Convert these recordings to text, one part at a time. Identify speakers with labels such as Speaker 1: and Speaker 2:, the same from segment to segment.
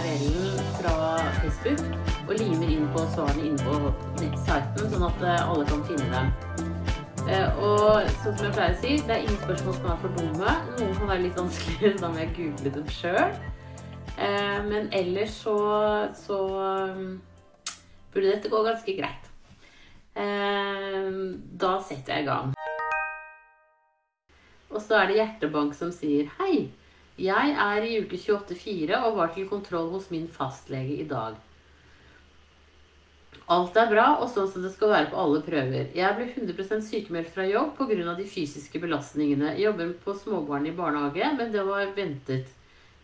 Speaker 1: URL-en fra Facebook og limer inn på svarene inne på nettsiten, sånn at eh, alle kan finne dem. Eh, Og sånn som jeg pleier å si, det er ingen spørsmål som er for dumme. Noen kan være litt vanskeligere, da må jeg google dem sjøl. Men ellers så, så burde dette gå ganske greit. Eh, Da setter jeg i gang. Og så er det Hjertebank som sier Hei, jeg er i uke 28-4 og var til kontroll hos min fastlege i dag. Alt er bra, og sånn som det skal være på alle prøver. Jeg ble 100% sykemeldt fra jobb pga. de fysiske belastningene. Jeg jobber på småbarn i barnehage, men det var ventet.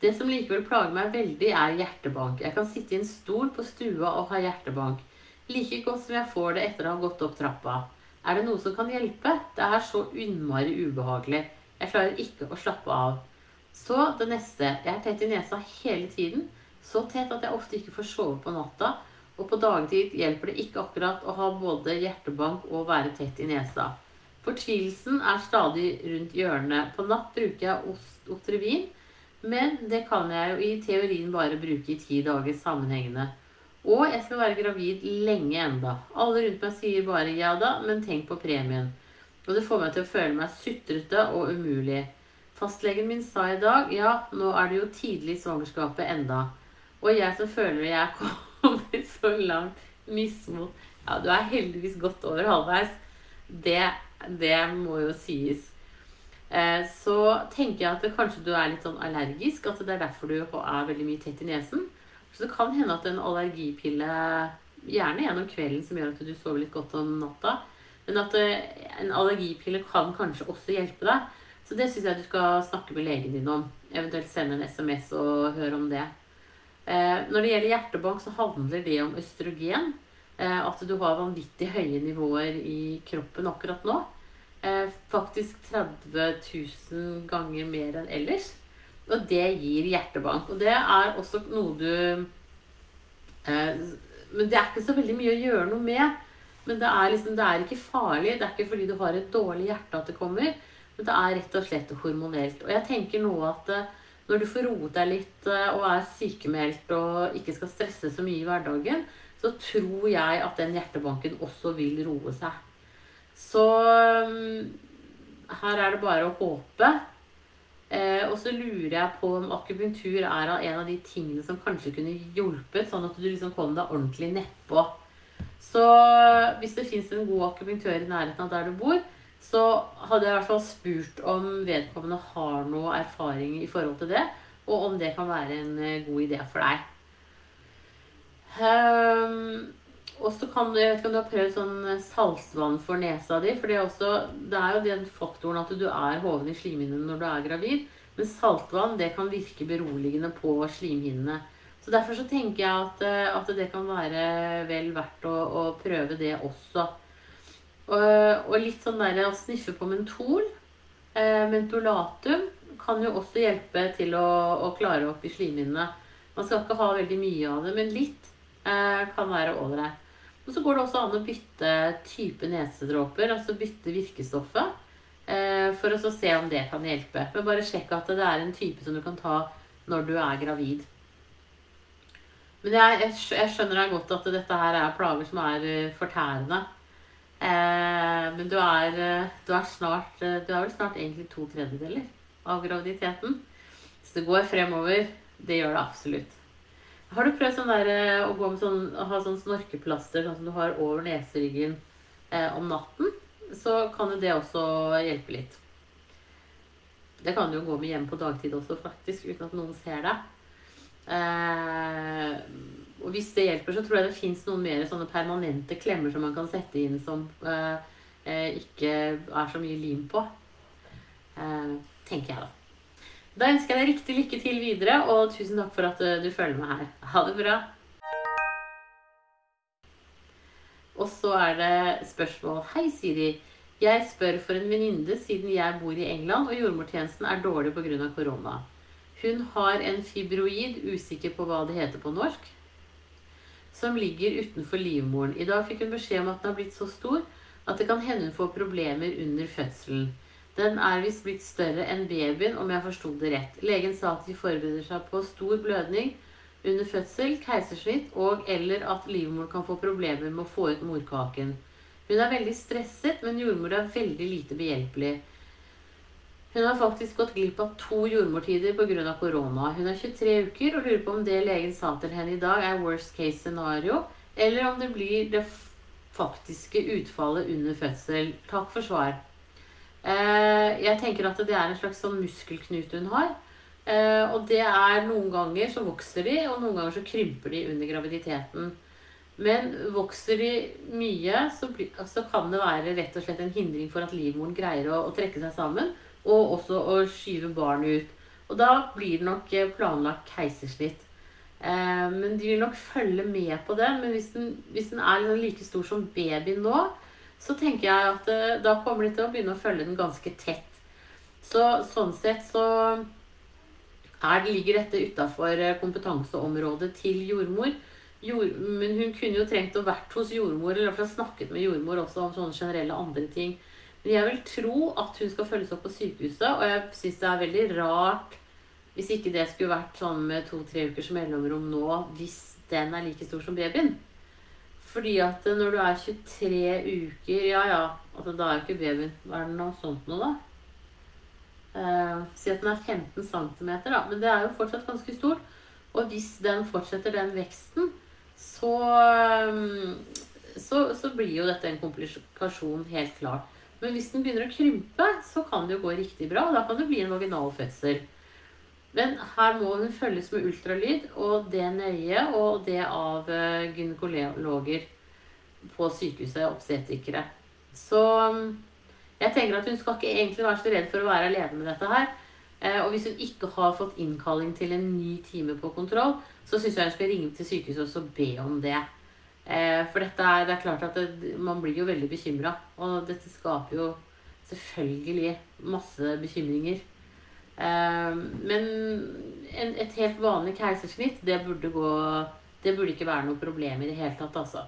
Speaker 1: Det som likevel plager meg veldig, er hjertebank. Jeg kan sitte i en stol på stua og ha hjertebank. Like godt som jeg får det etter å ha gått opp trappa. Er det noe som kan hjelpe? Det er så innmari ubehagelig. Jeg klarer ikke å slappe av. Så det neste. Jeg er tett i nesa hele tiden. Så tett at jeg ofte ikke får sove på natta. Og på dagtid hjelper det ikke akkurat å ha både hjertebank og være tett i nesa. Fortvilelsen er stadig rundt hjørnet. På natt bruker jeg Ost- Otrivin, men det kan jeg jo i teorien bare bruke i ti dager sammenhengende. Og jeg skal være gravid lenge enda. Alle rundt meg sier bare ja da, men tenk på premien. Og det får meg til å føle meg sutrete og umulig. Fastlegen min sa i dag ja, nå er det jo tidlig i svangerskapet enda. Og jeg som føler jeg er kommet så langt mismot Ja, du er heldigvis godt over halvveis. Det, det må jo sies. Eh, Så tenker jeg at kanskje du er litt sånn allergisk. At det er derfor du er veldig mye tett i nesen. Så det kan hende at en allergipille, gjerne gjennom kvelden, som gjør at du sover litt godt om natta, men at eh, en allergipille kan kanskje også hjelpe deg. Så det syns jeg du skal snakke med legen din om. Eventuelt sende en SMS og høre om det. Eh, Når det gjelder hjertebank, så handler det om østrogen. Eh, At du har vanvittig høye nivåer i kroppen akkurat nå. Eh, Faktisk 30 000 ganger mer enn ellers. Og det gir hjertebank. Og det er også noe du eh, Men det er ikke så veldig mye å gjøre noe med. Men det er, liksom, det er ikke farlig. Det er ikke fordi du har et dårlig hjerte at det kommer. Det er rett og slett hormonelt. Og jeg tenker nå at eh, når du får roet deg litt eh, og er sykemeldt og ikke skal stresse så mye i hverdagen, så tror jeg at den hjertebanken også vil roe seg. Så mm, her er det bare å håpe. Eh, og så lurer jeg på om akupunktur er en av de tingene som kanskje kunne hjulpet, sånn at du liksom kom deg ordentlig nedpå. Så hvis det fins en god akupunktør i nærheten av der du bor, så hadde jeg i hvert fall spurt om vedkommende har noe erfaring i forhold til det, og om det kan være en eh, god idé for deg. Um, og så kan du, jeg vet ikke om du har prøvd sånn saltvann for nesa di. For det er, også, det er jo den faktoren at du er hoven i slimhinnene når du er gravid. Men saltvann det kan virke beroligende på slimhinnene. Så Derfor så tenker jeg at, eh, at det kan være vel verdt å, å prøve det også. Og, og litt sånn der å sniffe på mentol. Eh, mentolatum kan jo også hjelpe til å, å klare opp i slimhinnene. Man skal ikke ha veldig mye av det, men litt eh, kan være ålreit. Og så går det også an å bytte type nesedråper, altså bytte virkestoffet. Eh, for å se om det kan hjelpe. Men bare sjekk at det er en type som du kan ta når du er gravid. Men jeg, jeg, skjønner godt at dette her er plager som er fortærende. Eh, men du er, eh, du er snart eh, Du er vel snart egentlig to tredjedeler av graviditeten. Så det går fremover. Det gjør det absolutt. Har du prøvd sånn der, eh, å gå med sånn, ha sånn snorkeplaster sånn som du har over neseryggen eh, om natten? Så kan jo det også hjelpe litt. Det kan du jo gå med hjem på dagtid også, faktisk, uten at noen ser deg. Eh, og hvis det hjelper, så tror jeg det fins noen mer sånne permanente klemmer som man kan sette inn som eh, eh, ikke er så mye lim på. Eh, tenker jeg, da. Da ønsker jeg deg riktig lykke til videre, og tusen takk for at eh, du følger med her. Ha det bra. Og så er det spørsmål. Hei, Siri. Jeg spør for en venninne siden jeg bor i England og jordmortjenesten er dårlig pga. korona. Hun har en fibroid, usikker på hva det heter på norsk. Som ligger utenfor livmoren. I dag fikk hun beskjed om at den har blitt så stor at det kan hende hun får problemer under fødselen. Den er visst blitt større enn babyen, om jeg forsto det rett. Legen sa at de forbereder seg på stor blødning under fødsel, keisersnitt og eller at livmoren kan få problemer med å få ut morkaken. Hun er veldig stresset, men jordmor er veldig lite behjelpelig. Hun har faktisk gått glipp av to jordmortider pga. korona. Hun er 23 uker og lurer på om det legen sa til henne i dag, er worst case scenario, eller om det blir det faktiske utfallet under fødsel. Takk for svar. Eh, jeg tenker at det er en slags sånn muskelknute hun har. Eh, og det er noen ganger så vokser de, og noen ganger så krymper de under graviditeten. Men vokser de mye, så, kan det være rett og slett en hindring for at livmoren greier å trekke seg sammen og også å skyve barnet ut. Og da blir det nok eh, planlagt keisersnitt. Eh, men de vil nok følge med på det. Men hvis den, hvis den er liksom like stor som baby nå, så tenker jeg at eh, da kommer de til å begynne å følge den ganske tett. Så sånn sett så er, ligger dette utafor kompetanseområdet til jordmor. Jord, men hun kunne jo trengt å vært hos jordmor eller i snakket med jordmor også om sånne generelle andre ting. Men jeg vil tro at hun skal følges opp på sykehuset, og jeg syns det er veldig rart hvis ikke det skulle vært sånn med to-tre ukers mellomrom nå, hvis den er like stor som babyen. Fordi at når du er 23 uker Ja, ja, altså da er jo ikke babyen Hva er det noe sånt noe, da? Uh, si at den er 15 cm, da. Men det er jo fortsatt ganske stort. Og hvis den fortsetter den veksten, så, eh, så, så blir jo dette en komplikasjon, helt klart. Men hvis den begynner å krympe, så kan det jo gå riktig bra. Da kan det bli en vaginal fødsel. Men her må den følges med ultralyd, og det nøye, og det av eh, gynekologer på sykehuset, obstetrikere. Så mm, jeg tenker at hun skal ikke egentlig være så redd for å være alene med dette her. Eh, og hvis hun ikke har fått innkalling til en ny time på kontroll, så syns jeg hun skal ringe til sykehuset og be om det. Eh, for dette er, det er klart at det, man blir jo veldig bekymra. Og dette skaper jo selvfølgelig masse bekymringer. Eh, men en, et helt vanlig keisersnitt, det burde gå Det burde ikke være noe problem i det hele tatt, altså.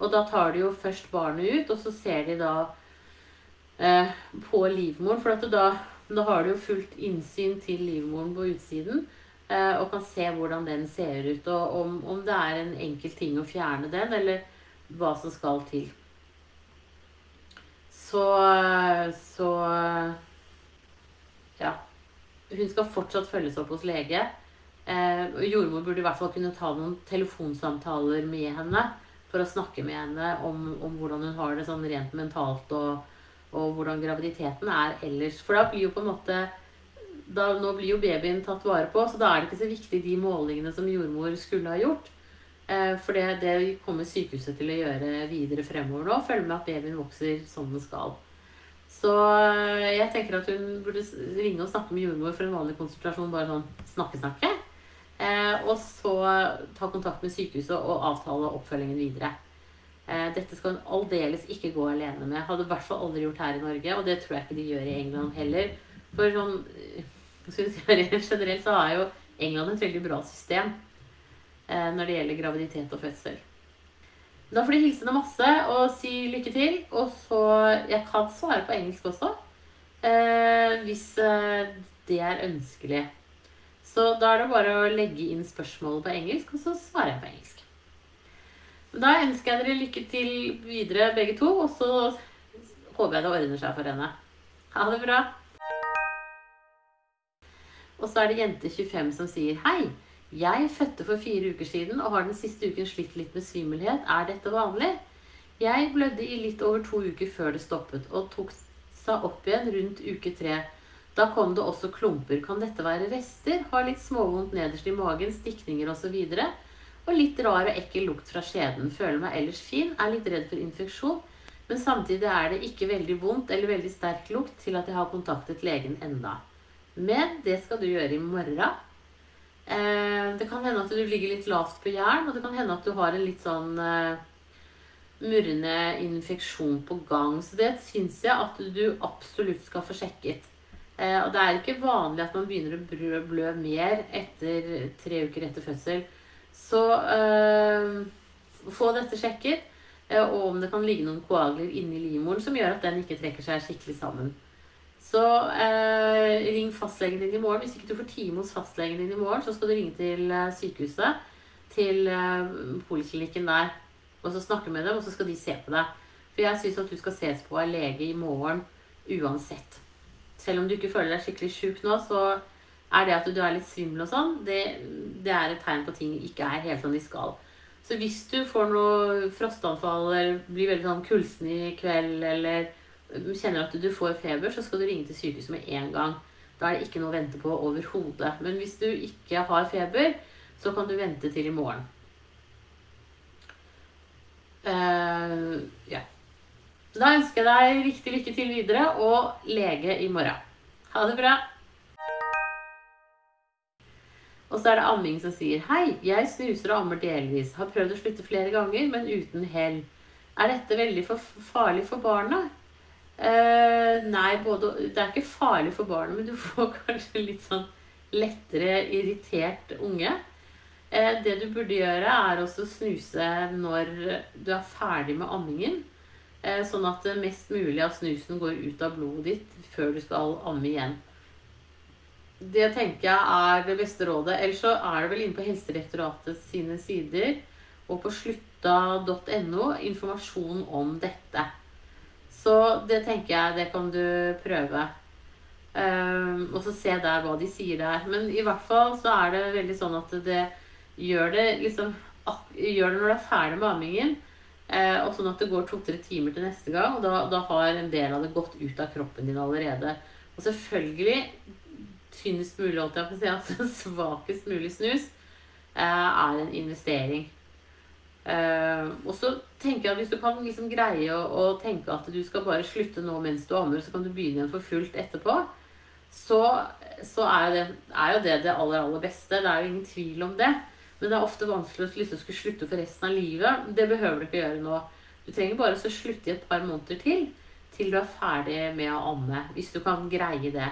Speaker 1: Og da tar de jo først barnet ut, og så ser de da eh, på livmoren. For da, da har de jo fullt innsyn til livmoren på utsiden. Eh, og kan se hvordan den ser ut, og om, om, det er en enkel ting å fjerne den, eller hva som skal til. Så Så Ja. Hun skal fortsatt følges opp hos lege. Eh, jordmor burde i hvert fall kunne ta noen telefonsamtaler med henne for å snakke med henne om, om hvordan hun har det sånn rent mentalt, og, og hvordan graviditeten er ellers. For da blir jo på en måte da, nå blir jo babyen tatt vare på, så da er det ikke så viktig de målingene som jordmor skulle ha gjort. Eh, for det, det, kommer sykehuset til å gjøre videre fremover nå. Følge med at babyen vokser som den skal. Så eh, jeg tenker at hun burde ringe og snakke med jordmor for en vanlig konsultasjon. Bare sånn snakke-snakke. Eh, og så ta kontakt med sykehuset og avtale oppfølgingen videre. Eh, dette skal hun aldeles ikke gå alene med. Hadde i hvert fall aldri gjort her i Norge, og det tror jeg ikke de gjør i England heller. For sånn generelt så er jo England et veldig bra system eh, når det gjelder graviditet og fødsel. Da får de hilse deg masse og si lykke til. Og så Jeg kan svare på engelsk også. Eh, hvis eh, det er ønskelig. Så da er det bare å legge inn spørsmålet på engelsk, og så svarer jeg på engelsk. Da ønsker jeg dere lykke til videre, begge to. Og så håper jeg det ordner seg for henne. Ha det bra. Og så er det jente 25 som sier Hei, jeg fødte for fire uker siden og har den siste uken slitt litt med svimmelhet. Er dette vanlig? Jeg blødde i litt over to uker før det stoppet, og tok seg opp igjen rundt uke tre. Da kom det også klumper. Kan dette være rester? Har litt småvondt nederst i magen, stikninger osv. Og, og litt rar og ekkel lukt fra skjeden. Føler meg ellers fin, er litt redd for infeksjon. Men samtidig er det ikke veldig vondt eller veldig sterk lukt til at jeg har kontaktet legen enda. Men det skal du gjøre i morgen. Eh, det kan hende at du ligger litt lavt på jern, og det kan hende at du har en litt sånn eh, murrende infeksjon på gang. Så det syns jeg at du absolutt skal få sjekket. Eh, og det er ikke vanlig at man begynner å blø, mer etter tre uker etter fødsel. Så få dette sjekket. Og om det kan ligge noen koagler inni livmoren som gjør at den ikke trekker seg skikkelig sammen. Så eh, ring fastlegen din i morgen. Hvis ikke du får time hos fastlegen din i morgen, så skal du ringe til eh, sykehuset, til eh, poliklinikken der, og så snakke med dem, og så skal de se på deg. For jeg syns at du skal ses på av lege i morgen uansett. Selv om du ikke føler deg skikkelig sjuk nå, så er det at du er litt svimmel og sånn, det, det er et tegn på at ting ikke er helt som de skal. Så hvis du får noe frostanfall eller blir veldig sånn kulsen i kveld eller kjenner at du får feber, så skal du ringe til sykehuset med en gang. Da er det ikke noe å vente på overhodet. Men hvis du ikke har feber, så kan du vente til i morgen. Uh, ja. Da ønsker jeg deg riktig lykke til videre og lege i morgen. Ha det bra. Og så er det amming som sier Hei, jeg snuser og ammer delvis. Har prøvd å slutte flere ganger, men uten hell. Er dette veldig for farlig for barna? Eh, nei, både, det er ikke farlig for barnet, men du får kanskje litt sånn lettere irritert unge. Eh, det du burde gjøre, er også snuse når du er ferdig med ammingen. Eh, sånn at det mest mulig av snusen går ut av blodet ditt før du skal amme igjen. Det tenker jeg er det beste rådet. Ellers så er det vel inne på Helsedirektoratet sine sider og på slutta.no informasjon om dette. Så det tenker jeg, det kan du prøve. Um, og så se der hva de sier der. Men i hvert fall så er det veldig sånn at det gjør det liksom Gjør det når du er ferdig med ammingen. uh, og sånn at det går to-tre timer til neste gang. Og da, da har en del av det gått ut av kroppen din allerede. Og selvfølgelig tynnest mulig, holdt jeg på å si, altså svakest mulig snus, eh, er en investering. Uh, og så tenker at Hvis du kan liksom greie å, å, tenke at du skal bare slutte nå mens du ammer, så kan du begynne igjen for fullt etterpå, så, så er, det, er, jo det det aller, aller beste. Det er jo ingen tvil om det. Men det er ofte vanskelig å liksom skulle slutte for resten av livet. Det behøver du ikke gjøre nå. Du trenger bare å slutte i et par måneder til, til du er ferdig med å amme. Hvis du kan greie det.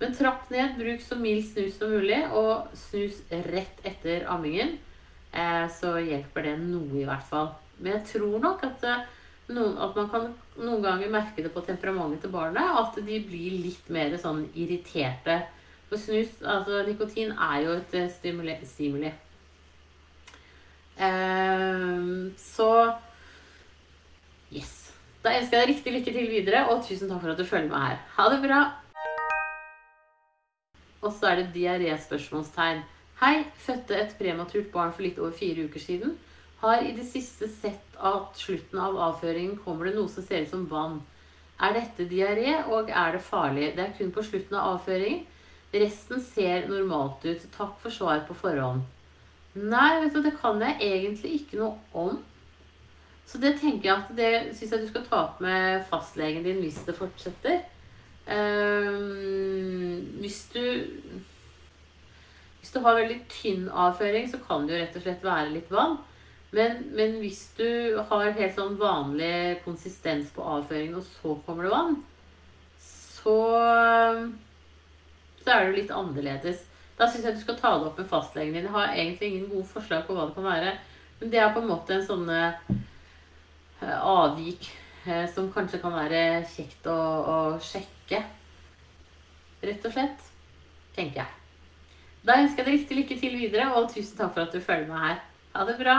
Speaker 1: Men trapp ned, bruk så mild snus som mulig, og snus rett etter ammingen. Eh, så hjelper det noe, i hvert fall. Men jeg tror nok at, eh, noen, at man kan noen ganger merke det på temperamentet til barnet. At de blir litt mer sånn irriterte. For snus, altså nikotin, er jo et eh, stimuli. Ehm, så Yes. Da ønsker jeg deg riktig lykke til videre, og tusen takk for at du følger med her. Ha det bra! Og så er det diaré-spørsmålstegn. Hei, fødte et prematurt barn for litt over fire uker siden. Har i det siste sett at slutten av avføringen kommer det noe som ser ut som vann. Er dette diaré, og er det farlig? Det er kun på slutten av avføringen. Resten ser normalt ut. Takk for svar på forhånd. Nei, vet du, det kan jeg egentlig ikke noe om. Så det tenker jeg at det syns jeg du skal ta opp med fastlegen din hvis det fortsetter. Um, hvis du Hvis du har veldig tynn avføring, så kan det jo rett og slett være litt vann. Men, men hvis du har helt sånn vanlig konsistens på avføringen, og så kommer det vann, så, så er det jo litt annerledes. Da syns jeg du skal ta det opp med fastlegen din. Jeg har egentlig ingen gode forslag på hva det kan være. Men det er på en måte en sånn avvik eh, som kanskje kan være kjekt å, å, sjekke. Rett og slett. Tenker jeg. Da ønsker jeg deg riktig lykke til videre, og tusen takk for at du følger meg her. Ha det bra.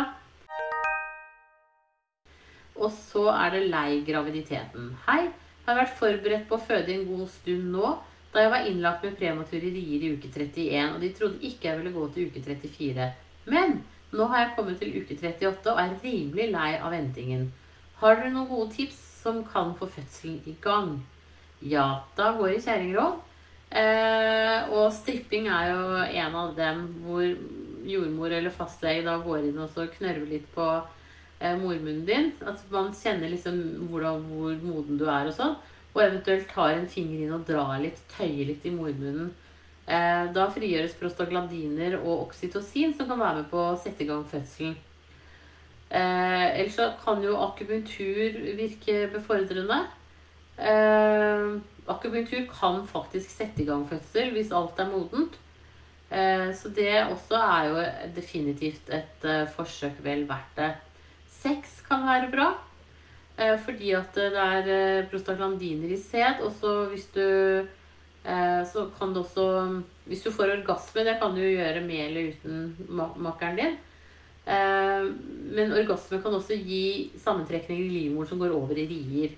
Speaker 1: Og så er det lei graviditeten. Hei. Har vært forberedt på å føde en god stund nå da jeg var innlagt med premature rier i uke 31, og de trodde ikke jeg ville gå til uke 34. Men nå har jeg kommet til uke 38 og er rimelig lei av ventingen. Har dere noen gode tips som kan få fødselen i gang? Ja, da går det kjerringråd. Eh, og stripping er jo en av dem hvor jordmor eller fastlege da går inn og så knørver litt på eh, mormunnen din. At man kjenner liksom hvordan, hvor moden du er og sånn og eventuelt tar en finger inn og drar litt, tøyer litt i mormunnen. Eh, da frigjøres prostaglandiner og oksytocin, som kan være med på å sette i gang fødselen. Eh, ellers så kan jo akupunktur virke befordrende. Eh, akupunktur kan faktisk sette i gang fødsel hvis alt er modent. Eh, så det også er jo definitivt et eh, forsøk vel verdt det. Sex kan være bra. Eh, fordi at det er eh, prostaglandiner i sæd. Og så hvis du eh, Så kan det også Hvis du får orgasme, det kan du gjøre med eller uten makkeren din. Men orgasme kan også gi sammentrekninger i livmoren som går over i rier.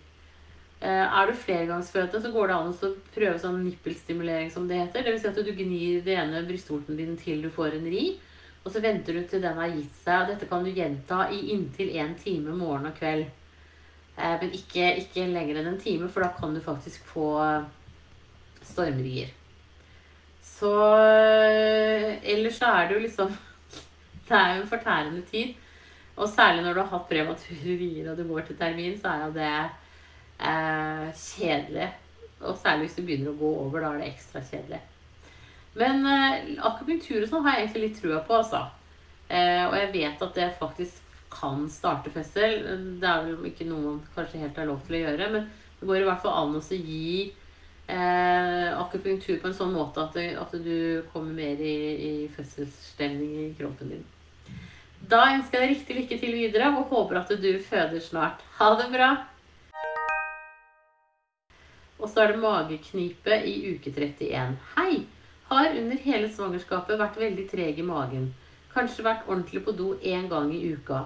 Speaker 1: Er du flergangsfødende, så går det an å prøve sånn nippelstimulering, som det heter. Dvs. Si at du gnir det ene brystvorten din til du får en ri. Og så venter du til den har gitt seg. og Dette kan du gjenta i inntil én time morgen og kveld. Eh, men ikke, ikke, lenger enn en time, for da kan du faktisk få stormrier. Så eh, Ellers så er det jo liksom Det er jo en fortærende tid. Og særlig når du har hatt prematurerier og du går til termin, så er jo det eh, kjedelig. Og særlig hvis du begynner å gå over, da er det ekstra kjedelig. Men eh, akupunktur og sånn har jeg egentlig litt trua på, altså. Eh, og jeg vet at det faktisk kan starte fødsel. Det er vel ikke noe man kanskje helt har lov til å gjøre, men det går i hvert fall an å gi eh, akupunktur på en sånn måte at, det, at du kommer mer i, i fødselsstemning i kroppen din. Da ønsker jeg deg riktig lykke til videre og håper at du føder snart. Ha det bra! Og så er det mageknipe i uke 31. Hei! Har under hele svangerskapet vært veldig treg i magen. Kanskje vært ordentlig på do én gang i uka.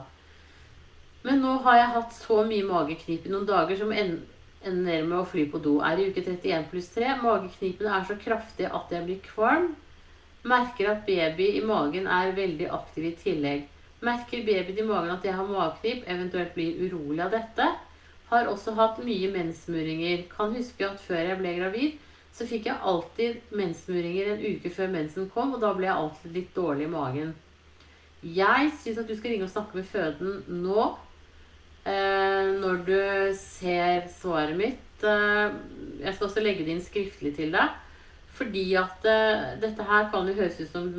Speaker 1: Men nå har jeg hatt så mye mageknip i noen dager som ender med å fly på do. Er i uke 31 pluss 3. Mageknipene er så kraftige at jeg blir kvalm. Merker at baby i magen er veldig aktiv i tillegg. Merker babyen i magen at jeg har mageknip, eventuelt blir urolig av dette. Har også hatt mye menssmuringer. Kan huske at før jeg ble gravid, så fikk jeg alltid mensmuringer en uke før mensen kom, og da ble jeg alltid litt dårlig i magen. Jeg syns at du skal ringe og snakke med føden nå. Eh, når du ser svaret mitt. Eh, jeg skal også legge det inn skriftlig til deg. Fordi at eh, dette her kan jo høres ut som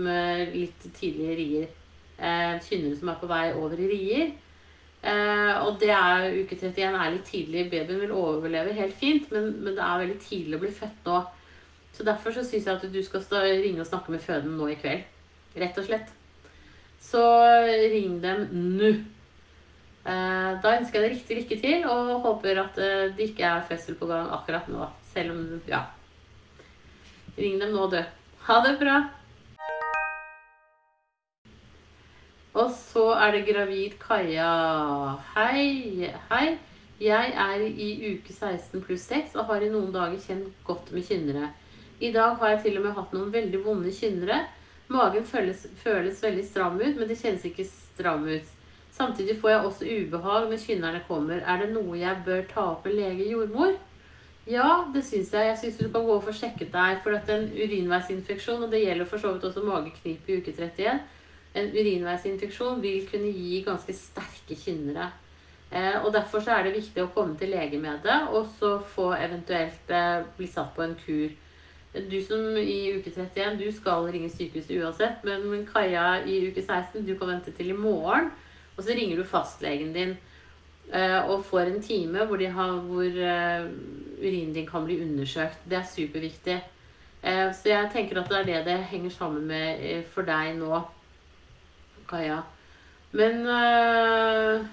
Speaker 1: litt tidlige rier. Kynnere som er på vei over i rier. Eh, og det er uke 31 er litt tidlig. Babyen vil overleve helt fint, men, men, det er veldig tidlig å bli født nå. Så derfor så syns jeg at du skal ringe og snakke med føden nå i kveld. Rett og slett. Så ring dem nå. Eh, da ønsker jeg deg riktig lykke til, og håper at eh, det ikke er fødsel på gang akkurat nå. Selv om Ja. Ring dem nå, du. Ha det bra. Og så er det gravid Kaja. Hei. Hei. Jeg er i uke 16 pluss 6 og har i noen dager kjent godt med kynnere. I dag har jeg til og med hatt noen veldig vonde kynnere. Magen føles, føles veldig stram ut, men det kjennes ikke stram ut. Samtidig får jeg også ubehag når kynnerne kommer. Er det noe jeg bør ta opp med lege jordmor? Ja, det syns jeg. Jeg syns du kan gå og få sjekket deg. For at en urinveisinfeksjon, og det gjelder for så vidt også mageknip i uke 31, en urinveisinfeksjon vil kunne gi ganske sterke kynnere. Eh, og Derfor så er det viktig å komme til lege med det, og så få eventuelt eh, bli satt på en kur. Du som i uke 31, du skal ringe sykehuset uansett, men Kaja i uke 16, du kan vente til i morgen. Og så ringer du fastlegen din eh, og får en time hvor, har, hvor uh, urinen din kan bli undersøkt. Det er superviktig. Eh, så jeg tenker at det er det det henger sammen med eh, for deg nå. Kaja. Men uh,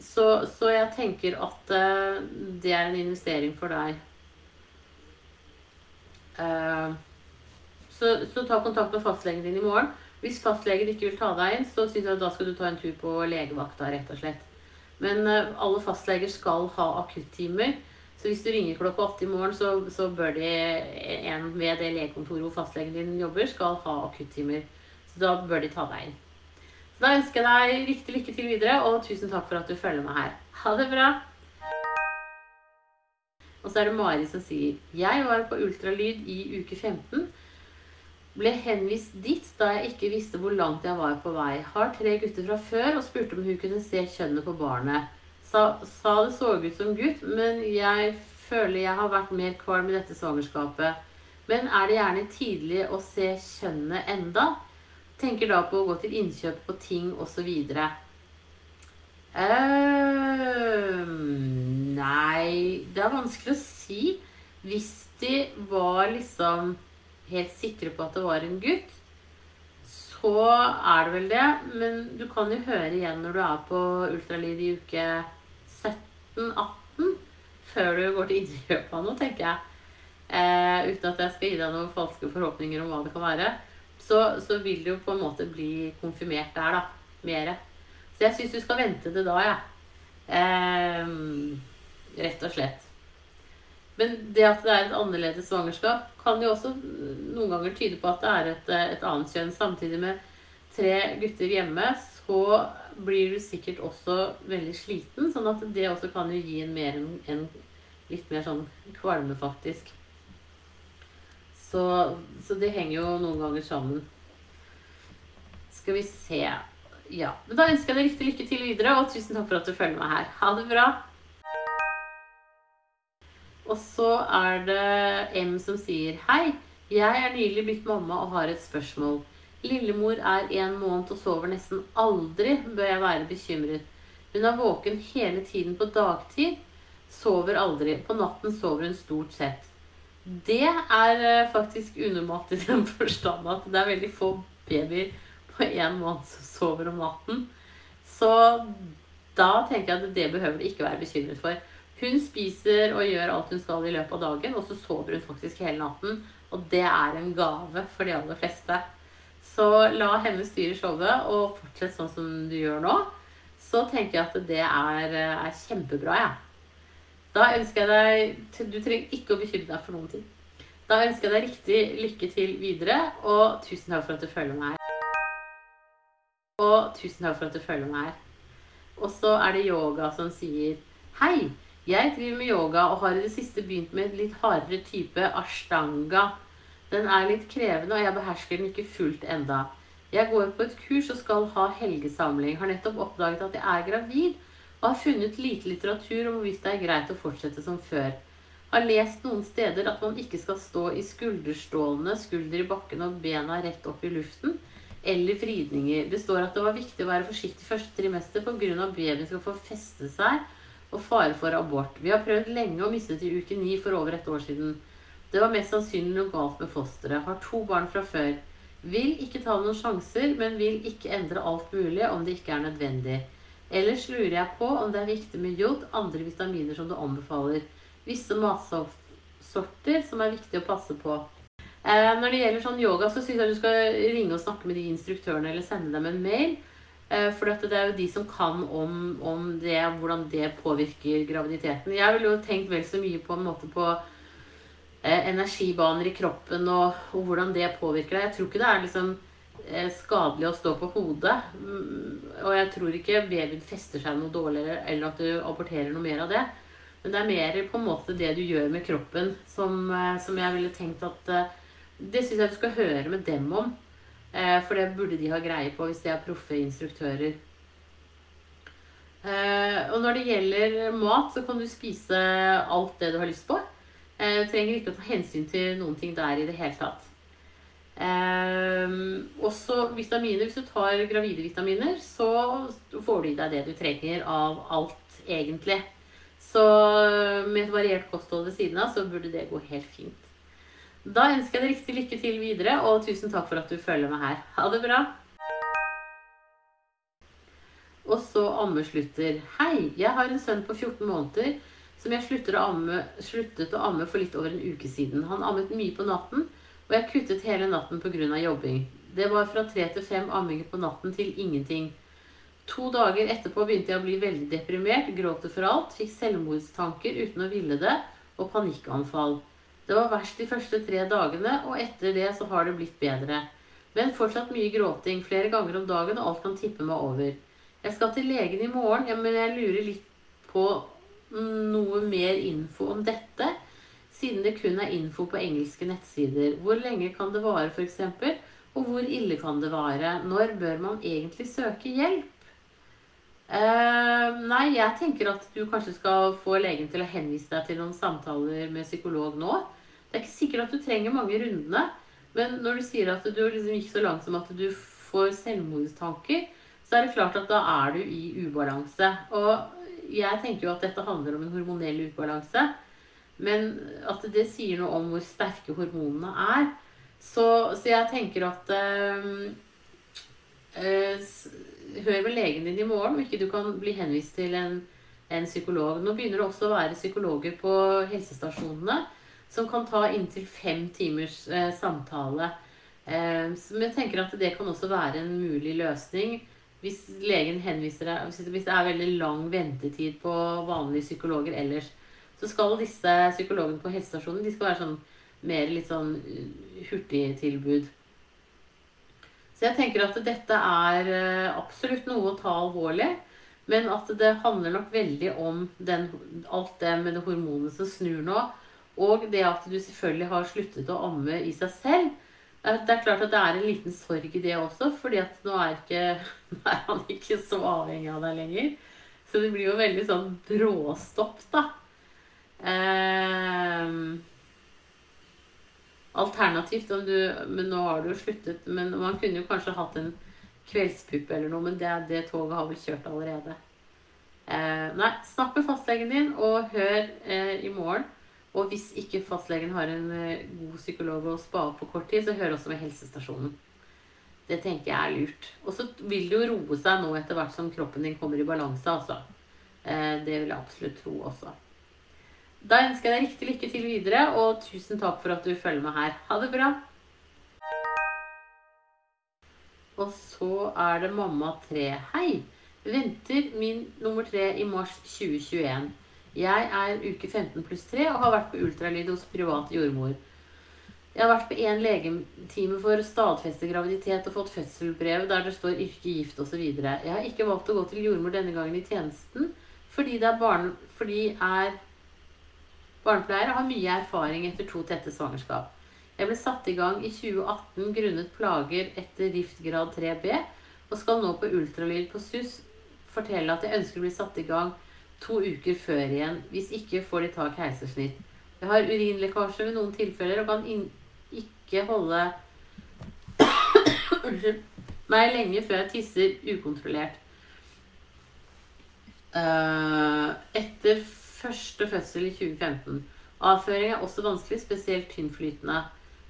Speaker 1: så, så, jeg tenker at uh, det er en investering for deg. Uh, så, så, ta kontakt med fastlegen din i morgen. Hvis fastlegen ikke vil ta deg inn, så synes jeg at da skal du ta en tur på legevakta, rett og slett. Men alle fastleger skal ha akuttimer. Så hvis du ringer klokka åtte i morgen, så, så bør de en ved det legekontoret hvor fastlegen din jobber, skal ha akuttimer. Så da bør de ta deg inn. Så da ønsker jeg deg riktig lykke til videre, og tusen takk for at du følger meg her. Ha det bra! Og så er det Mari som sier Jeg var på ultralyd i uke 15. Ble henvist dit da jeg ikke visste hvor langt jeg var på vei. Har tre gutter fra før og spurte om hun kunne se kjønnet på barnet. Sa, sa det så ut som gutt, men jeg føler jeg har vært mer kvalm i dette svangerskapet. Men er det gjerne tidlig å se kjønnet enda? Tenker da på å gå til innkjøp på ting osv. Uh, ehm, nei Det er vanskelig å si. Hvis de var liksom helt sikre på at det var en gutt, så er det vel det. Men du kan jo høre igjen når du er på ultralyd i uke 17-18, før du går til innkjøp av noe, tenker jeg. Uh, uten at jeg skal gi deg noen falske forhåpninger om hva det kan være. Så, så vil det jo på en måte bli konfirmert der, da. Mere. Så jeg syns du skal vente til da, jeg. Ja. Eh, rett og slett. Men det at det er et annerledes svangerskap, kan jo også noen ganger tyde på at det er et, et annet kjønn. Samtidig med tre gutter hjemme, så blir du sikkert også veldig sliten. Sånn at det også kan jo gi en, mer, en litt mer sånn kvalme, faktisk. Så, så, det henger jo noen ganger sammen. Skal vi se Ja. Men da ønsker jeg deg riktig lykke til videre, og tusen takk for at du følger meg her. Ha det bra. Og så er det M som sier Hei, jeg er nylig blitt mamma og har et spørsmål. Lillemor er en måned og sover nesten aldri. Bør jeg være bekymret? Hun er våken hele tiden på dagtid. Sover aldri. På natten sover hun stort sett. Det er eh, faktisk unormalt i den forstand at det er veldig få babyer på én måned som sover om natten. Så da tenker jeg at det behøver du ikke være bekymret for. Hun spiser og gjør alt hun skal i løpet av dagen, og så sover hun faktisk hele natten. Og det er en gave for de aller fleste. Så la henne styre showet, og fortsett sånn som du gjør nå. Så tenker jeg at det er, er kjempebra, jeg. Ja. Da ønsker jeg deg Du trenger ikke å bekymre deg for noen ting. Da ønsker jeg deg riktig lykke til videre, og tusen takk for at du følger meg her. Og tusen takk for at du følger meg her. Og så er det yoga som sier Hei! Jeg driver med yoga og har i det siste begynt med en litt hardere type ashtanga. Den er litt krevende, og jeg behersker den ikke fullt enda. Jeg går på et kurs og skal ha helgesamling. Har nettopp oppdaget at jeg er gravid, og har funnet lite litteratur om hvorvidt det er greit å fortsette som før. Har lest noen steder at man ikke skal stå i skulderstålene, skulder i bakken og bena rett opp i luften, eller vridninger. Det står at det var viktig å være forsiktig første trimester pga. babyen skal få feste seg og fare for abort. Vi har prøvd lenge å miste til uke ni for over et år siden. Det var mest sannsynlig noe galt med fosteret. Har to barn fra før. Vil ikke ta noen sjanser, men vil ikke endre alt mulig om det ikke er nødvendig. Ellers lurer jeg på om det er viktig med jod, andre vitaminer som du anbefaler. Visse matsorter som er viktig å passe på. Eh, når det gjelder sånn yoga, så syns jeg du skal ringe og snakke med de instruktørene eller sende dem en mail. Eh, for det er jo de som kan om, om det, hvordan det påvirker graviditeten. Jeg ville jo tenkt vel så mye på en måte på eh, energibaner i kroppen og, og, hvordan det påvirker deg. Jeg tror ikke det er liksom skadelig å stå på hodet. Mm, og jeg tror ikke babyen fester seg noe dårligere, eller at du aborterer noe mer av det. Men det er mer på en måte det du gjør med kroppen, som, eh, som jeg ville tenkt at eh, Det syns jeg du skal høre med dem om. Eh, for det burde de ha greie på hvis de er proffe instruktører. Eh, og når det gjelder mat, så kan du spise alt det du har lyst på. Eh, du trenger ikke å ta hensyn til noen ting der i det hele tatt. Også vitaminer. Hvis du tar gravide vitaminer, så får du i deg det du trenger av alt, egentlig. Så med et variert kosthold ved siden av, så burde det gå helt fint. Da ønsker jeg deg riktig lykke til videre, og tusen takk for at du følger meg her. Ha det bra. Og så amme slutter. Hei, jeg har en sønn på 14 måneder som jeg å amme, sluttet å amme for litt over en uke siden. Han ammet mye på natten, og jeg kuttet hele natten pga. jobbing. Det var fra tre til fem amminger på natten til ingenting. To dager etterpå begynte jeg å bli veldig deprimert, gråte for alt, fikk selvmordstanker uten å ville det, og panikkanfall. Det var verst de første tre dagene, og etter det så har det blitt bedre. Men fortsatt mye gråting flere ganger om dagen, og alt kan tippe meg over. Jeg skal til legen i morgen, ja, men jeg lurer litt på noe mer info om dette. Siden det kun er info på engelske nettsider. Hvor lenge kan det vare, f.eks.? Og hvor ille kan det vare? Når bør man egentlig søke hjelp? Uh, nei, jeg tenker at du kanskje skal få legen til å henvise deg til noen samtaler med psykolog nå. Det er ikke sikkert at du trenger mange rundene, men når du sier at du liksom gikk så langt som at du får selvmordstanker, så er det klart at da er du i ubalanse. Og jeg tenker jo at dette handler om en hormonell ubalanse. Men at det sier noe om hvor sterke hormonene er. Så, så jeg tenker at øh, hør med legen din i morgen om ikke du kan bli henvist til en, en psykolog. Nå begynner det også å være psykologer på helsestasjonene som kan ta inntil fem timers øh, samtale. Men jeg tenker at det kan også være en mulig løsning hvis legen henviser deg Hvis det er veldig lang ventetid på vanlige psykologer ellers, så skal disse psykologene på helsestasjonen de skal være sånn mer litt sånn eh, hurtigtilbud. Så jeg tenker at dette er eh, absolutt noe å ta alvorlig. Men at det handler nok veldig om den, alt det med det hormonet som snur nå. Og det at du selvfølgelig har sluttet å amme i seg selv. Det er klart at det er en liten sorg i det også, fordi at nå er, ikke, er han ikke så avhengig av deg lenger. Så det blir jo veldig sånn bråstopp, da. Eh, Alternativt om du Men nå har du jo sluttet. Men man kunne jo kanskje hatt en kveldspuppe eller noe, men det, det toget har vel kjørt allerede. Eh, nei, snakk med fastlegen din, og hør eh, i morgen. Og hvis ikke fastlegen har en eh, god psykolog å spa på kort tid, så hør også med helsestasjonen. Det tenker jeg er lurt. Og så vil det jo roe seg nå etter hvert som kroppen din kommer i balanse, altså. Eh, det vil jeg absolutt tro også. Da ønsker jeg deg riktig lykke til videre, og tusen takk for at du følger med her. Ha det bra! Og så er det mamma 3. Hei! Venter min nummer 3 i mars 2021. Jeg er uke 15 pluss 3 og har vært på ultralyd hos privat jordmor. Jeg har vært på én legetime for stadfeste graviditet og fått fødselbrev der det står yrke, gift osv. Jeg har ikke valgt å gå til jordmor denne gangen i tjenesten fordi det er, barn, fordi er Barnepleiere har mye erfaring etter to tette svangerskap. Jeg ble satt i gang i 2018 grunnet plager etter riftgrad 3B, og skal nå på ultralyd på SUS fortelle at jeg ønsker å bli satt i gang to uker før igjen. Hvis ikke får de ta keisersnitt. Jeg har urinlekkasje ved noen tilfeller og kan ikke holde meg lenge før jeg tisser ukontrollert. Uh, etter første fødsel i 2015. Avføring er også vanskelig, spesielt tynnflytende.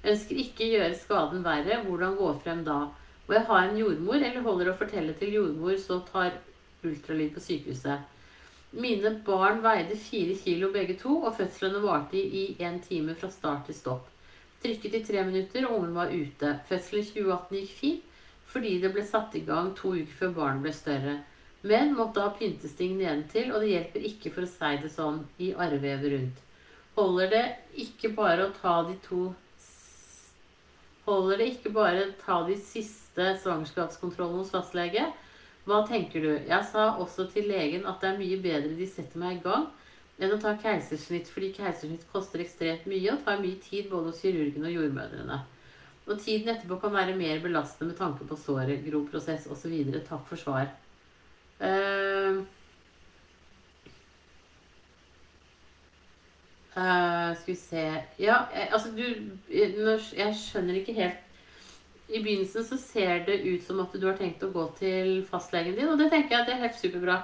Speaker 1: Ønsker ikke gjøre skaden verre. Hvordan gå frem da? Må jeg ha en jordmor, eller holder å fortelle til jordmor, så tar ultralyd på sykehuset? Mine barn veide fire kilo begge to, og fødslene varte i én time fra start til stopp. Trykket i tre minutter, og ungen var ute. Fødselen i 2018 gikk fint fordi det ble satt i gang to uker før barnet ble større men måtte ha pyntesting nedentil, og det hjelper ikke for å si det sånn i arrvevet rundt. Holder det ikke bare å ta de to Holder det ikke bare å ta de siste svangerskapskontrollene hos fastlege? Hva tenker du? Jeg sa også til legen at det er mye bedre de setter meg i gang enn å ta keisersnitt, fordi keisersnitt koster ekstremt mye og tar mye tid både hos kirurgen og jordmødrene. Og tiden etterpå kan være mer belastende med tanke på såret, grov prosess osv. Takk for svar. Uh, skal vi se Ja, jeg, altså du Jeg skjønner ikke helt I begynnelsen så ser det ut som at du har tenkt å gå til fastlegen din, og det tenker jeg at det er helt superbra.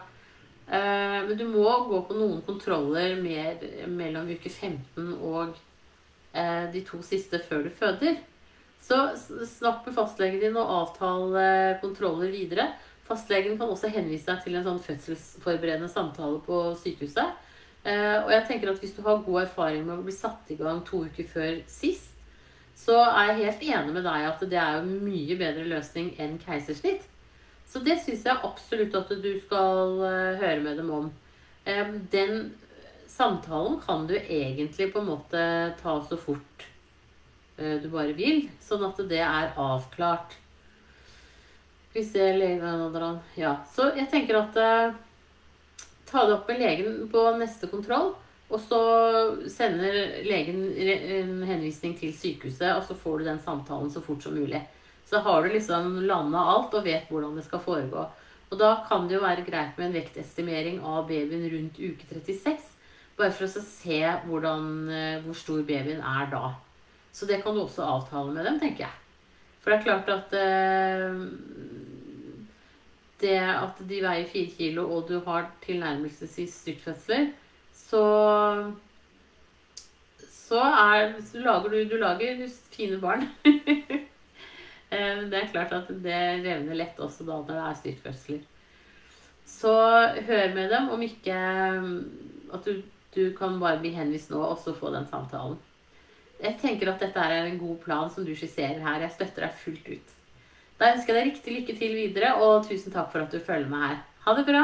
Speaker 1: Uh, men du må gå på noen kontroller mer mellom uke 15 og de to siste før du føder. Så snakk med fastlegen din og avtale kontroller videre. Fastlegen kan også henvise deg til en sånn fødselsforberedende samtale på sykehuset. Eh, og jeg tenker at hvis du har god erfaring med å bli satt i gang to uker før sist, så er jeg helt enig med deg at det er jo mye bedre løsning enn keisersnitt. Så det syns jeg absolutt at du skal eh, høre med dem om. Eh, den samtalen kan du egentlig på en måte ta så fort du bare vil, sånn at det er avklart. Skal vi se legen Ja. Så jeg tenker at eh, Ta det opp med legen på neste kontroll. Og så sender legen en henvisning til sykehuset, og så får du den samtalen så fort som mulig. Så har du liksom landa alt og vet hvordan det skal foregå. Og da kan det jo være greit med en vektestimering av babyen rundt uke 36. Bare for å se hvordan, eh, hvor stor babyen er da. Så det kan du også avtale med dem, tenker jeg. For det er klart at eh, det at de veier fire kilo, og du har tilnærmelsesvis styrtfødsler, så så er, så lager du, du lager fine barn. Eh, det er klart at det revner lett også da når det er styrtfødsler. Så hør med dem om ikke at du, du kan bare bli henvist nå og så få den samtalen. Jeg tenker at dette er en god plan som du skisserer her. Jeg støtter deg fullt ut. Da ønsker jeg deg riktig lykke til videre, og tusen takk for at du følger med her. Ha det bra!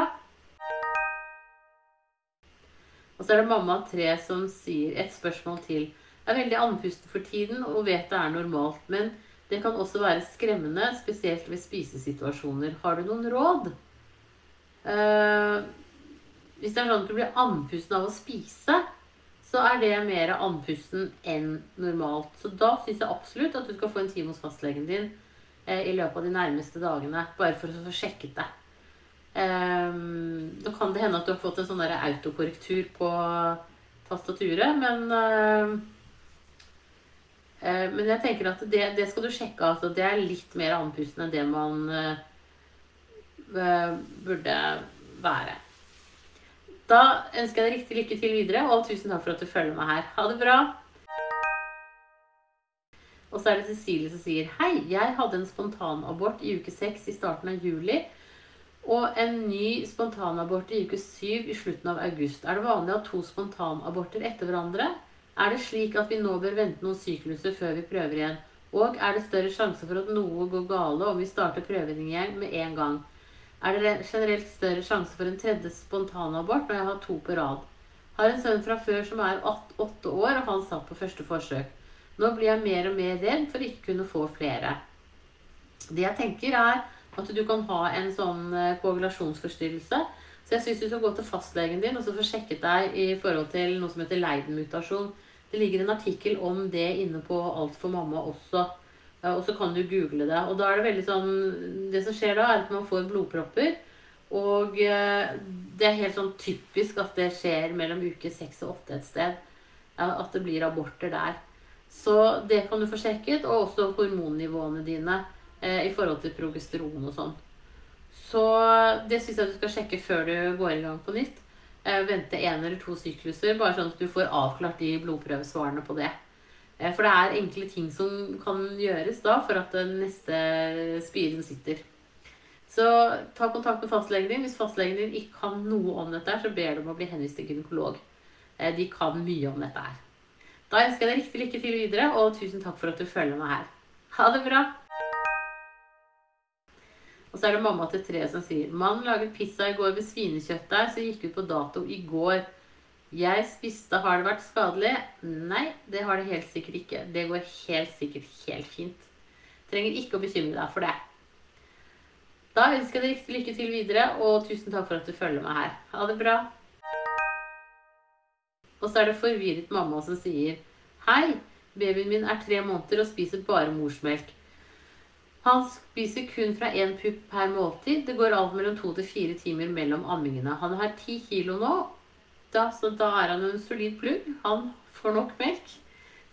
Speaker 1: Og så er det mamma tre som sier et spørsmål til. Jeg er veldig andpusten for tiden og vet det er normalt, men det kan også være skremmende, spesielt ved spisesituasjoner. Har du noen råd? Uh, hvis det er sånn at du blir andpusten av å spise, så er det mer andpusten enn normalt. Så da syns jeg absolutt at du skal få en time hos fastlegen din eh, i løpet av de nærmeste dagene. Bare for å få sjekket det. Um, nå kan det hende at du har fått en sånn autokorrektur på tastaturet, men uh, uh, Men jeg tenker at det, det, skal du sjekke. Altså, det er litt mer andpusten enn det man uh, burde være. Da ønsker jeg deg riktig lykke til videre, og tusen takk for at du følger meg her. Ha det bra! Og så er det Cecilie som sier Hei, jeg hadde en spontanabort i uke seks i starten av juli. Og en ny spontanabort i uke syv i slutten av august. Er det vanlig å ha to spontanaborter etter hverandre? Er det slik at vi nå bør vente noen sykluser før vi prøver igjen? Og er det større sjanse for at noe går gale om vi starter prøvingen igjen med en gang? er det generelt større sjanse for en tredje spontanabort når jeg har to på rad. Har en sønn fra før som er åtte år, og han satt på første forsøk. Nå blir jeg mer og mer redd for ikke kunne få flere. Det jeg tenker, er at du kan ha en sånn eh, koagulasjonsforstyrrelse. Så jeg syns du skal gå til fastlegen din og så få sjekket deg i forhold til noe som heter Leiden-mutasjon. Det ligger en artikkel om det inne på Alt for mamma også. Og så kan du google det. Og da er det veldig sånn Det som skjer da, er at man får blodpropper. Og eh, det er helt sånn typisk at det skjer mellom uke seks og åtte et sted. At det blir aborter der. Så det kan du få sjekket. Og også hormonnivåene dine eh, i forhold til progesteron og sånn. Så det syns jeg du skal sjekke før du går i gang på nytt. Eh, vente én eller to sykluser, bare sånn at du får avklart de blodprøvesvarene på det. Eh, for det er enkle ting som kan gjøres da for at den neste spiren sitter. Så ta kontakt med fastlegen din. Hvis fastlegen din ikke kan noe om dette, så ber du om å bli henvist til gynekolog. Eh, de kan mye om dette her. Da ønsker jeg deg riktig lykke til videre, og tusen takk for at du følger meg her. Ha det bra! Og så er det mamma til tre som sier Mannen laget pizza i går med svinekjøtt der, så gikk ut på dato i går. Jeg spiste Har det vært skadelig? Nei, det har det helt sikkert ikke. Det går helt sikkert helt fint. Trenger ikke å bekymre deg for det. Da ønsker jeg deg riktig lykke til videre, og tusen takk for at du følger meg her. Ha det bra. Og så er det forvirret mamma som sier Hei, babyen min er tre måneder og spiser bare morsmelk. Han spiser kun fra én pupp per måltid. Det går alt mellom to til fire timer mellom ammingene. Han har ti kilo nå da, så da er han en solid plugg. Han får nok melk.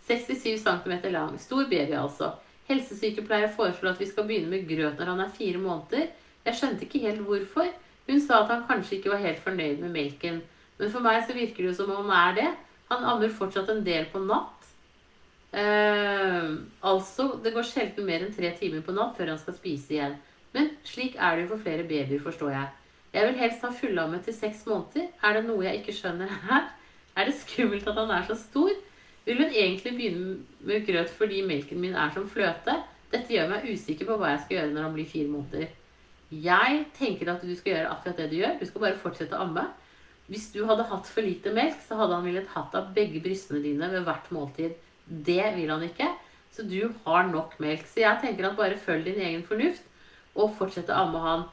Speaker 1: 67 cm lang. Stor baby, altså. Helsesykepleier foreslår at vi skal begynne med grøt når han er fire måneder. Jeg skjønte ikke helt hvorfor. Hun sa at han kanskje ikke var helt fornøyd med melken. Men for meg så virker det jo som om han er det. Han ammer fortsatt en del på natt. Eh, altså, det går sjelden mer enn tre timer på natt før han skal spise igjen. Men slik er det jo for flere babyer, forstår jeg. Jeg vil helst ha fullammet til seks måneder. Er det noe jeg ikke skjønner her? Er det skummelt at han er så stor? Vil hun egentlig begynne med grøt fordi melken min er som fløte? Dette gjør meg usikker på hva jeg skal gjøre når han blir fire måneder. Jeg tenker at du skal gjøre akkurat det du gjør. Du skal bare fortsette å amme. Hvis du hadde hatt for lite melk, så hadde han villet hatt av begge brystene dine ved hvert måltid. Det vil han ikke. Så du har nok melk. Så jeg tenker at bare følg din egen fornuft og fortsett å amme han.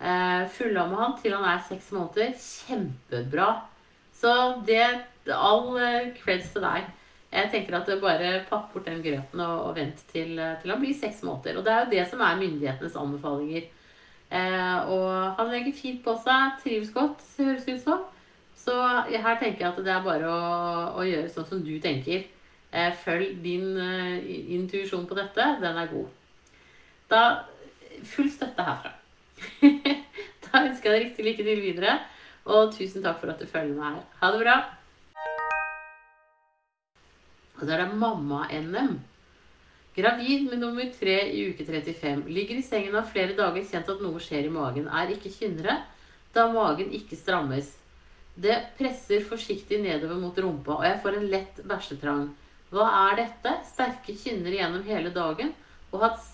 Speaker 1: Eh, Fullamme han til han er seks måneder. Kjempebra. Så det All eh, creds til deg. Jeg tenker at bare papp bort den grøten og, og vent til, eh, til, han blir seks måneder. Og det er jo det som er myndighetenes anbefalinger. Eh, og han legger fint på seg, trives godt, høres ut som. Så her tenker jeg at det er bare å, å gjøre sånn som du tenker. Eh, følg din uh, intuisjon på dette. Den er god. Da Full støtte herfra. da ønsker jeg deg riktig lykke til videre. Og tusen takk for at du følger meg her. Ha det bra. Og så er det mamma-NM. Gravid med nummer tre i uke 35. Ligger i sengen av flere dager kjent at noe skjer i magen. Er ikke kynnere, da magen ikke strammes. Det presser forsiktig nedover mot rumpa, og jeg får en lett bæsjetrang. Hva er dette? Sterke kynner gjennom hele dagen og hatt,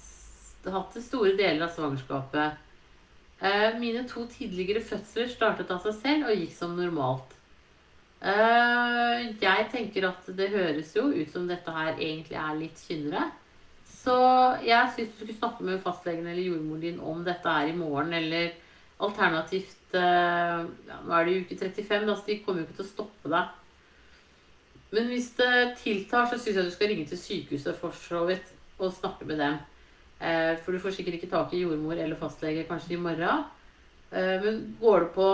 Speaker 1: hatt det store deler av svangerskapet. Eh, mine to tidligere fødsler startet av seg selv og gikk som normalt. Eh, jeg tenker at det høres jo ut som dette her egentlig er litt kynnere. Så jeg syns du skulle snakke med fastlegen eller jordmoren din om dette er i morgen, eller alternativt ja, Nå er det uke 35, da, så de kommer jo ikke til å stoppe deg. Men hvis det tiltar, så syns jeg du skal ringe til sykehuset for så vidt og snakke med dem. Eh, for du får sikkert ikke tak i jordmor eller fastlege kanskje i morgen. Eh, men går det på,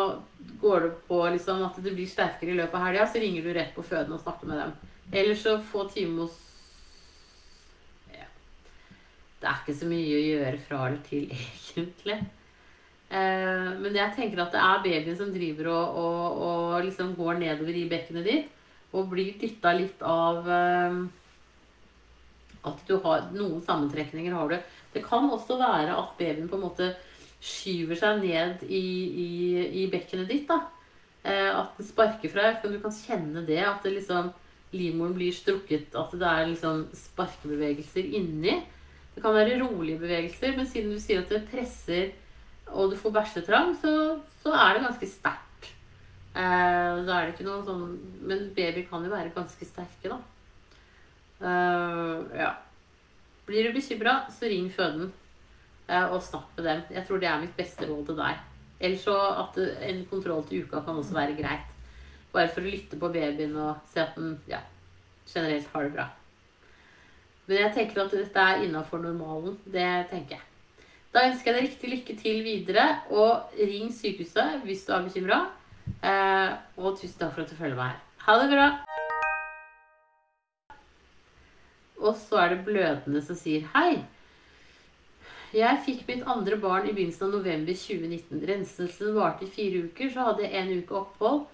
Speaker 1: går det på liksom at det blir sterkere i løpet av helga, så ringer du rett på føden og snakker med dem. Eller så få time hos. Det er ikke så mye å gjøre fra eller til, egentlig. Eh, men jeg tenker at det er babyen som driver og, og, og liksom går nedover i bekkenet ditt og blir dytta litt av eh, at du har noen sammentrekninger har du. Det kan også være at babyen på en måte skyver seg ned i, i, i bekkenet ditt. da. Eh, at den sparker fra deg. Du kan kjenne det. At det liksom, livmoren blir strukket. At det er liksom sparkebevegelser inni. Det kan være rolige bevegelser, men siden du sier at det presser og du får bæsjetrang, så, så er det ganske sterkt. Uh, da er det ikke noe sånn Men baby kan jo være ganske sterke, da. Uh, ja. Blir du bekymra, så ring føden uh, og snakk med dem. Jeg tror det er mitt beste råd til deg. Ellers så at en kontroll til uka kan også være greit. Bare for å lytte på babyen og se at den ja, generelt har det bra. Men jeg tenker at dette er innafor normalen. Det tenker jeg. Da ønsker jeg deg riktig lykke til videre, og ring sykehuset hvis du er bekymra. Eh, og tusen takk for at du følger meg. Ha det bra! Og så er det blødende som sier hei. Jeg fikk mitt andre barn i begynnelsen av november 2019. Renselsen varte i fire uker, så hadde jeg en uke opphold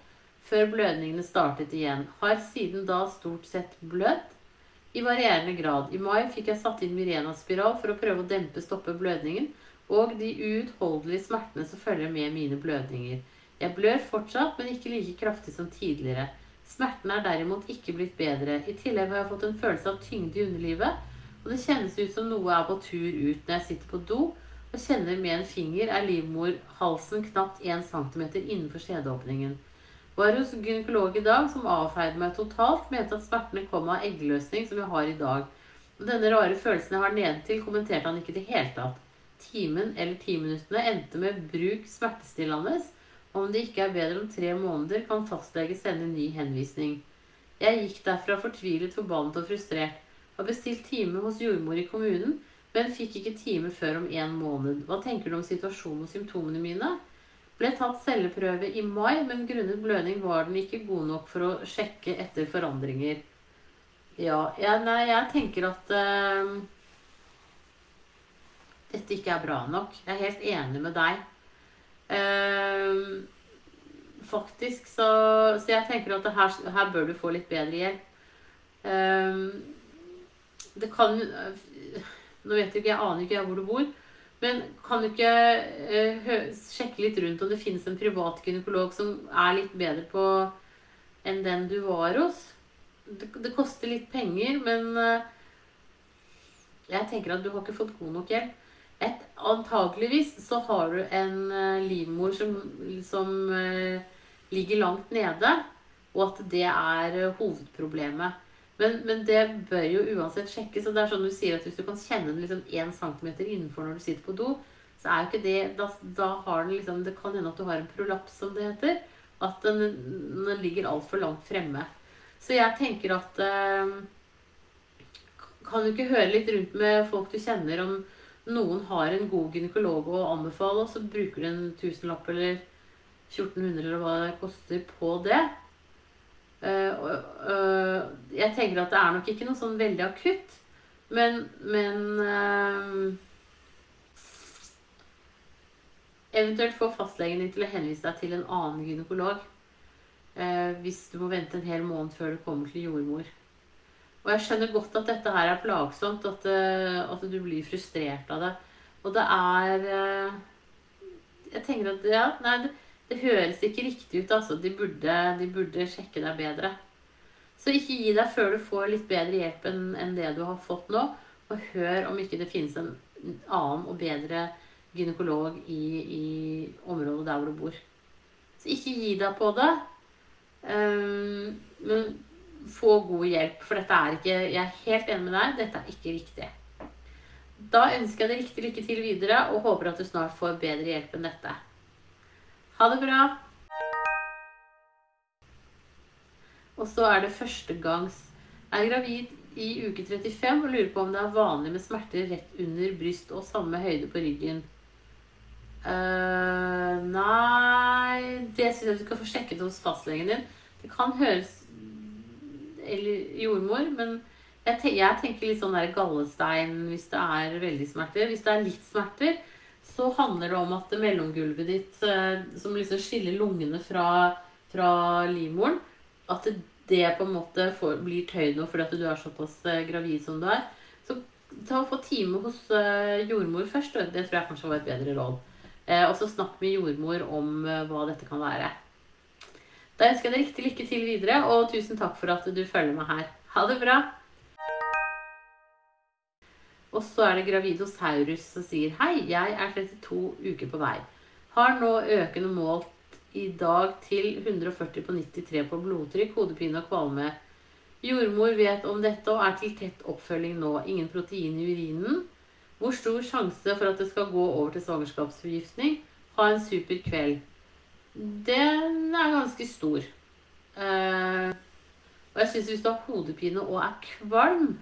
Speaker 1: før blødningene startet igjen. Har siden da stort sett blødd i varierende grad. I mai fikk jeg satt inn Mirena-spiral for å prøve å dempe stoppe blødningen og de uutholdelige smertene som følger med mine blødninger. Jeg blør fortsatt, men ikke like kraftig som tidligere. Smerten er derimot ikke blitt bedre. I tillegg har jeg fått en følelse av tyngde i underlivet, og det kjennes ut som noe er på tur ut når jeg sitter på do og kjenner med en finger er livmorhalsen knapt 1 cm innenfor skjedeåpningen. Var hos gynekolog i dag som avfeide meg totalt, mente at smertene kom av eggløsning som jeg har i dag. Og denne rare følelsen jeg har nedentil, kommenterte han ikke i det hele tatt. Timen eller timinuttene endte med bruk smertestillende om det ikke er bedre om tre måneder, kan fastlege sende ny henvisning. Jeg gikk derfra fortvilet, forbannet og frustrert. Har bestilt time hos jordmor i kommunen, men fikk ikke time før om en måned. Hva tenker du om situasjonen og symptomene mine? Ble tatt celleprøve i mai, men grunnet blødning var den ikke god nok for å sjekke etter forandringer. Ja, jeg, nei, jeg tenker at uh, dette ikke er bra nok. Jeg er helt enig med deg. Uh, faktisk, så, så, jeg tenker at her, her, bør du få litt bedre hjelp. Uh, det kan Nå vet jeg ikke, jeg aner ikke hvor du bor. Men kan du ikke uh, sjekke litt rundt om det finnes en privat gynekolog som er litt bedre på enn den du var hos? Det, det koster litt penger, men uh, jeg tenker at du har ikke fått god nok hjelp. Et, antakeligvis så har du en uh, livmor som, som ligger langt nede, og at det er hovedproblemet. Men, men, det bør jo uansett sjekkes. Og det er sånn du sier at hvis du kan kjenne den liksom 1 cm innenfor når du sitter på do, så er jo ikke det Da, da har den liksom Det kan hende at du har en prolaps, som det heter. At den, den ligger altfor langt fremme. Så jeg tenker at Kan du ikke høre litt rundt med folk du kjenner om noen har en god gynekolog å anbefale, og så bruker du en tusenlapp eller 1400 eller hva det koster på det. Uh, uh, jeg tenker at det er nok ikke noe sånn veldig akutt, men, men uh, Eventuelt få fastlegen din til å henvise deg til en annen gynekolog. hvis du må vente en hel måned før du kommer til jordmor. Og jeg skjønner godt at dette her er plagsomt, at, eh, at du blir frustrert av det. Og det er eh, Jeg tenker at ja, nei, det, høres ikke riktig ut, altså. De burde, de burde, sjekke deg bedre. Så ikke gi deg før du får litt bedre hjelp enn det du har fått nå. Og hør om ikke det finnes en annen og bedre gynekolog i, i området der hvor du bor. Så ikke gi deg på det. Um, men få god hjelp, for dette er ikke Jeg er helt enig med deg, dette er ikke riktig. Da ønsker jeg deg riktig lykke til videre og håper at du snart får bedre hjelp enn dette. Ha det bra. Og så er det førstegangs Er gravid i uke 35 og lurer på om det er vanlig med smerter rett under bryst og samme høyde på ryggen. Uh, nei Det syns jeg du skal få sjekket hos fastlegen din. Det kan høres eller jordmor. Men jeg, tenker, litt sånn der gallestein hvis det er veldig smerter. Hvis det er litt smerter, så handler det om at mellomgulvet ditt, eh, som liksom skiller lungene fra, fra livmoren, at det på en måte får, blir tøyd nå fordi at du er såpass eh, gravid som du er. Så ta og få time hos uh, jordmor først. Det tror jeg kanskje var et bedre råd. Eh, og så snakk med jordmor om hva dette kan være. Da ønsker jeg deg riktig lykke til videre, og tusen takk for at du følger meg her. Ha det bra! Og så er det Gravidosaurus som sier Hei, jeg er 32 uker på vei. Har nå økende målt i dag til 140 på 93 på blodtrykk, hodepine og kvalme. Jordmor vet om dette og er til tett oppfølging nå. Ingen protein i urinen. Hvor stor sjanse for at det skal gå over til svangerskapsforgiftning? Ha en super kveld den er ganske stor. Uh, og jeg syns hvis du har hodepine og er kvalm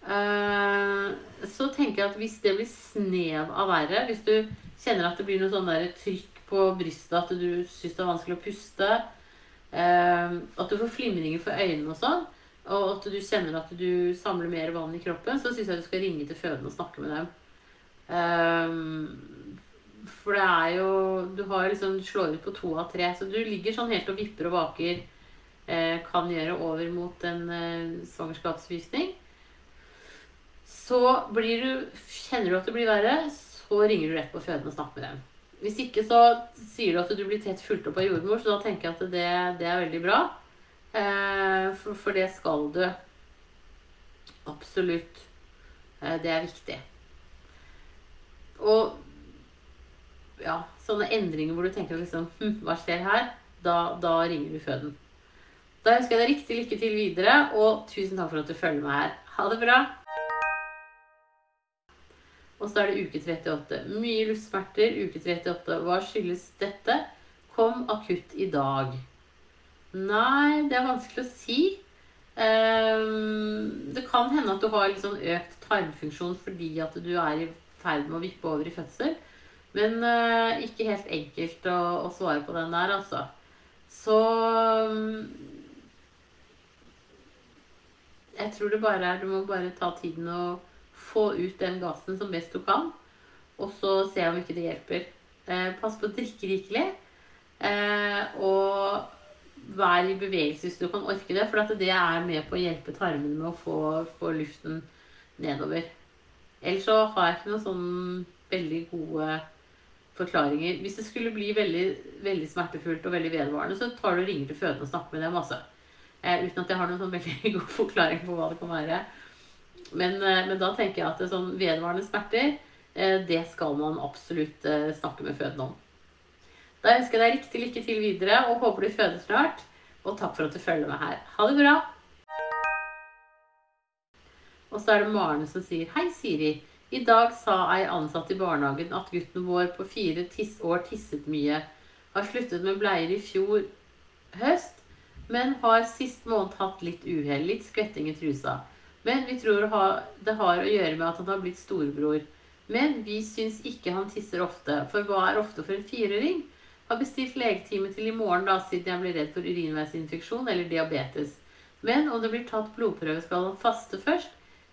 Speaker 1: Så tenker jeg at hvis det blir snev av verre, hvis du kjenner at det blir noe sånn der trykk på brystet, at du syns det er vanskelig å puste, uh, at du får flimringer for øynene og sånn, og at du kjenner at du samler mer vann i kroppen, så syns jeg du skal ringe til fødende og snakke med dem. Um, for det er jo Du har liksom slår ut på to av tre, så du ligger sånn helt og vipper og vaker. Eh, kan gjøre over mot en eh, svangerskapsforgiftning. Så du, kjenner du at det blir verre, så ringer du rett på fødende og snakker med dem. Hvis ikke så sier du at du blir tett fulgt opp av jordmor, så da tenker jeg at det, det er veldig bra. Eh, for, for, det skal du. Absolutt. Eh, det er viktig. Og ja, sånne endringer hvor du tenker liksom hm, Hva skjer her? Da, da ringer du føden. Da ønsker jeg deg riktig lykke til videre, og tusen takk for at du følger meg her. Ha det bra! Og så er det uke 38. Mye luftsmerter. Uke 38. Hva skyldes dette? Kom akutt i dag. Nei, det er vanskelig å si. Um, det kan hende at du har sånn økt tarmfunksjon fordi at du er i ferd med å vippe over i fødsel. Men uh, ikke helt enkelt å, å, svare på den der, altså. Så um, Jeg tror det bare er Du må bare ta tiden og få ut den gassen som best du kan. Og så se om ikke det hjelper. Eh, pass på å drikke rikelig. eh, og vær i bevegelse hvis du kan orke det. For det er med på å hjelpe tarmene med å få, få luften nedover. Ellers så har jeg ikke noen sånn veldig gode forklaringer. Hvis det skulle bli veldig, veldig smertefullt og veldig vedvarende, så tar du og ringer til fødende og snakker med dem. Altså. Eh, uten at jeg har noen sånn veldig god forklaring på hva det kan være. Men, eh, men da tenker jeg at sånn vedvarende smerter, eh, det skal man absolutt eh, snakke med fødende om. Da ønsker jeg deg riktig lykke til videre og håper du føder snart. Og takk for at du følger med her. Ha det bra! Og så er det Maren som sier Hei, Siri. I dag sa ei ansatt i barnehagen at gutten vår på fire tiss år tisset mye. Har sluttet med bleier i fjor høst, men har sist måned hatt litt uhell. Litt skvetting i trusa. Men vi tror det har å gjøre med at han har blitt storebror. Men vi syns ikke han tisser ofte. For hva er ofte for en fireåring? Har bestilt legetime til i morgen da, siden jeg blir redd for urinveisinfeksjon eller diabetes. Men om det blir tatt blodprøve, skal han faste først.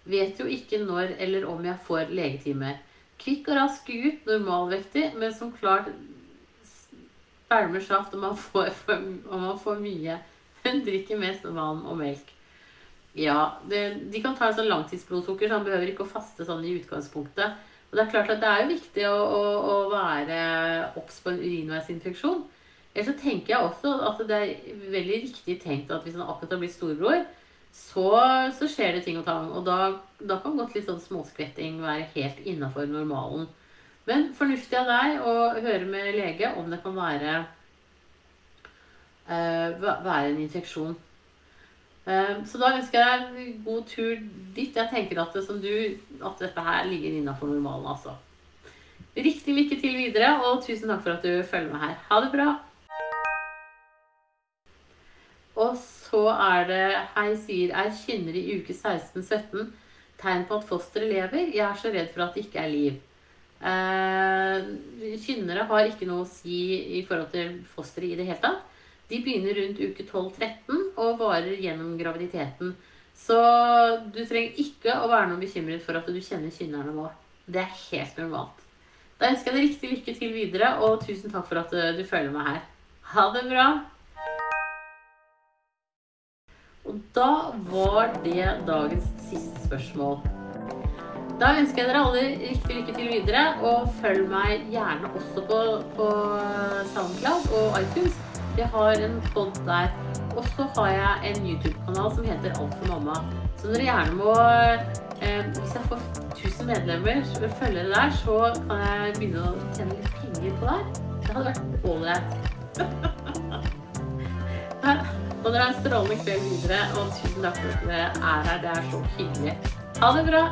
Speaker 1: Vet jo ikke når eller om jeg får legetime. Kvikk og rask gutt, normalvektig, men som klart bælmer saft om han får, om han får mye. Hun drikker mest vann og melk. Ja, det, de kan ta en sånn langtidsblodsukker, så han behøver ikke å faste sånn i utgangspunktet. Og det er klart at det er jo viktig å, å, å være obs på en urinveisinfeksjon. Ellers så tenker jeg også at det er veldig riktig tenkt at hvis han akkurat har blitt storebror, så, så, skjer det ting og tang. Og da, da kan godt litt sånn småskvetting være helt innafor normalen. Men fornuftig av deg å høre med lege om det kan være, uh, være en infeksjon. Uh, så da ønsker jeg deg god tur dit. Jeg tenker at, det, du, at dette her ligger innafor normalen, altså. Riktig lykke til videre, og tusen takk for at du følger med her. Ha det bra. Og så er det Hei, sier er kynner i uke 16-17 tegn på at fosteret lever. Jeg er så redd for at det ikke er liv. Eh, kynnere har ikke noe å si i forhold til fosteret i det hele tatt. De begynner rundt uke 12-13 og varer gjennom graviditeten. Så du trenger ikke å være noe bekymret for at du kjenner kynnerne nå. Det er helt normalt. Da ønsker jeg deg riktig lykke til videre, og tusen takk for at du følger meg her. Ha det bra! Og da var det dagens siste spørsmål. Da ønsker jeg dere alle riktig lykke til videre, og følg meg gjerne også på, på SoundCloud og iTunes. Jeg har en kont der. Og så har jeg en YouTube-kanal som heter Alt for mamma. Så dere gjerne må eh, Hvis jeg får 1000 medlemmer følgere der, så kan jeg begynne å tjene litt penger på det. Det hadde vært ålreit. Og dere har en strålende kveld videre, og tusen takk for at dere er her. Det er så hyggelig. Ha det bra!